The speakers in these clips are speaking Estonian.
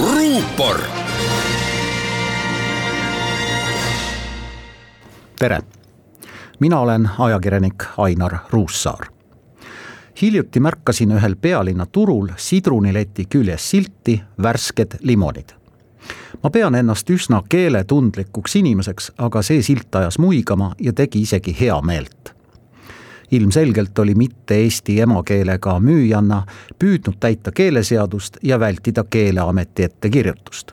ruupor. tere, mina olen ajakirjanik Ainar Ruussaar. hiljuti märkasin ühel pealinna turul sidrunileti küljes silti värsked limonid. ma pean ennast üsna keeletundlikuks inimeseks, aga see silt ajas muigama ja tegi isegi heameelt ilmselgelt oli mitte eesti emakeelega müüjanna püüdnud täita keeleseadust ja vältida Keeleameti ettekirjutust.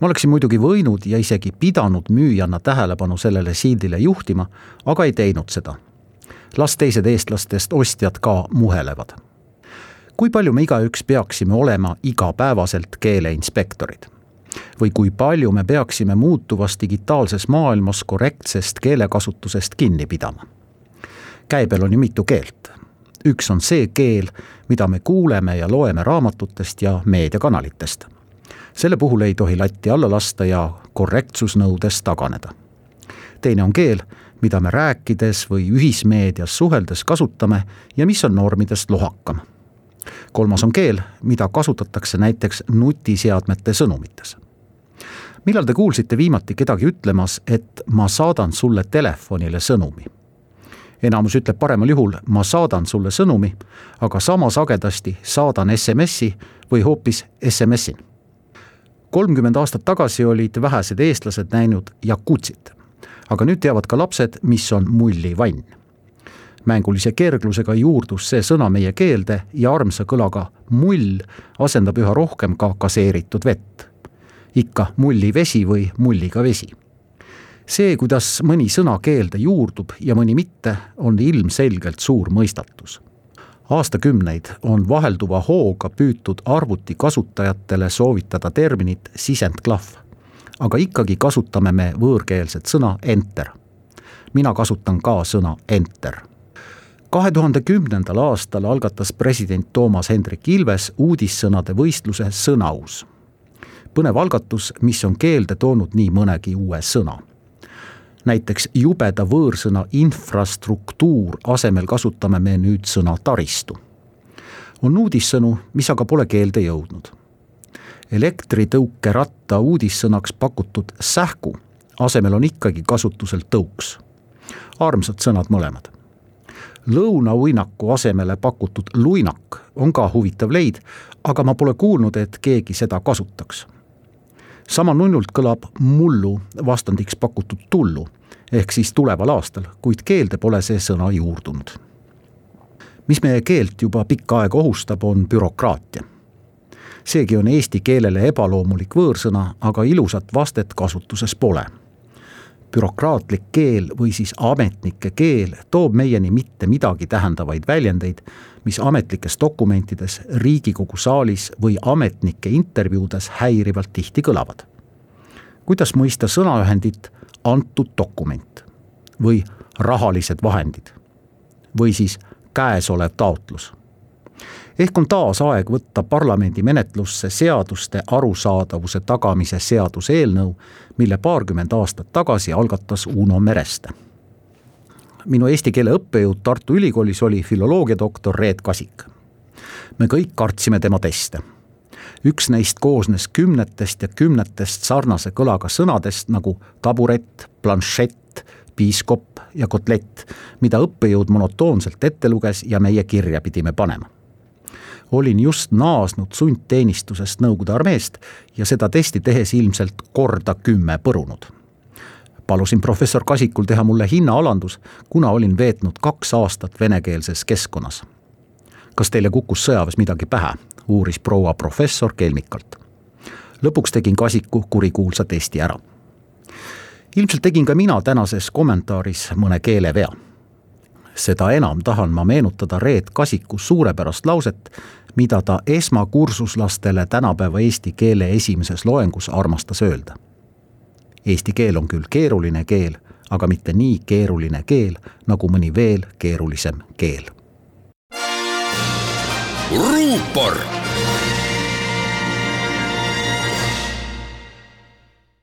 ma oleksin muidugi võinud ja isegi pidanud müüjanna tähelepanu sellele sildile juhtima, aga ei teinud seda. las teised eestlastest ostjad ka muhelevad. kui palju me igaüks peaksime olema igapäevaselt keeleinspektorid? või kui palju me peaksime muutuvas digitaalses maailmas korrektsest keelekasutusest kinni pidama käibel on ju mitu keelt. üks on see keel, mida me kuuleme ja loeme raamatutest ja meediakanalitest. selle puhul ei tohi latti alla lasta ja korrektsusnõudest taganeda. teine on keel, mida me rääkides või ühismeedias suheldes kasutame ja mis on normidest lohakam. kolmas on keel, mida kasutatakse näiteks nutiseadmete sõnumites millal te kuulsite viimati kedagi ütlemas, et ma saadan sulle telefonile sõnumi? Enamus ütleb paremal juhul, ma saadan sulle sõnumi, aga sama sagedasti saadan SMS-i või hoopis SMS-in. kolmkümmend aastat tagasi olid vähesed eestlased näinud jakutsit, aga nüüd teavad ka lapsed, mis on mullivann. mängulise kerglusega juurdus see sõna meie keelde ja armsa kõlaga mull asendab üha rohkem ka gaseeritud vett. ikka mullivesi või mulliga vesi see, kuidas mõni sõna keelde juurdub ja mõni mitte, on ilmselgelt suur mõistatus. aastakümneid on vahelduva hooga püütud arvuti kasutajatele soovitada terminit sisendklahv. aga ikkagi kasutame me võõrkeelset sõna enter. mina kasutan ka sõna enter kahe tuhande kümnendal aastal algatas president Toomas Hendrik Ilves uudissõnade võistluse Sõnaus. põnev algatus, mis on keelde toonud nii mõnegi uue sõna näiteks jubeda võõrsõna infrastruktuur asemel kasutame me nüüd sõna taristu. on uudissõnu, mis aga pole keelde jõudnud. elektritõukeratta uudissõnaks pakutud sähku asemel on ikkagi kasutusel tõuks. armsad sõnad mõlemad. lõunauinaku asemele pakutud luinak on ka huvitav leid, aga ma pole kuulnud, et keegi seda kasutaks sama nunnult kõlab mullu vastandiks pakutud tullu ehk siis tuleval aastal, kuid keelde pole see sõna juurdunud. mis meie keelt juba pikka aega ohustab, on bürokraatia. seegi on eesti keelele ebaloomulik võõrsõna, aga ilusat vastet kasutuses pole bürokraatlik keel või siis ametnike keel toob meieni mitte midagi tähendavaid väljendeid, mis ametlikes dokumentides Riigikogu saalis või ametnike intervjuudes häirivalt tihti kõlavad. kuidas mõista sõnaühendit antud dokument või rahalised vahendid või siis käesolev taotlus ehk on taas aeg võtta parlamendi menetlusse seaduste arusaadavuse tagamise seaduseelnõu, mille paarkümmend aastat tagasi algatas Uno Mereste. minu eesti keele õppejõud Tartu Ülikoolis oli filoloogiadoktor Reet Kasik. me kõik kartsime tema teste. üks neist koosnes kümnetest ja kümnetest sarnase kõlaga sõnadest nagu taburet, planšett, piiskop ja kotlett, mida õppejõud monotoonselt ette luges ja meie kirja pidime panema olin just naasnud sundteenistusest Nõukogude armeest ja seda testi tehes ilmselt korda kümme põrunud. palusin professor Kasikul teha mulle hinnaalandus, kuna olin veetnud kaks aastat venekeelses keskkonnas. kas teile kukkus sõjaväes midagi pähe, uuris proua professor kelmikalt. lõpuks tegin Kasiku kurikuulsa testi ära. ilmselt tegin ka mina tänases kommentaaris mõne keelevea seda enam tahan ma meenutada Reet Kasiku suurepärast lauset, mida ta esmakursuslastele tänapäeva eesti keele esimeses loengus armastas öelda. Eesti keel on küll keeruline keel, aga mitte nii keeruline keel nagu mõni veel keerulisem keel. ruupor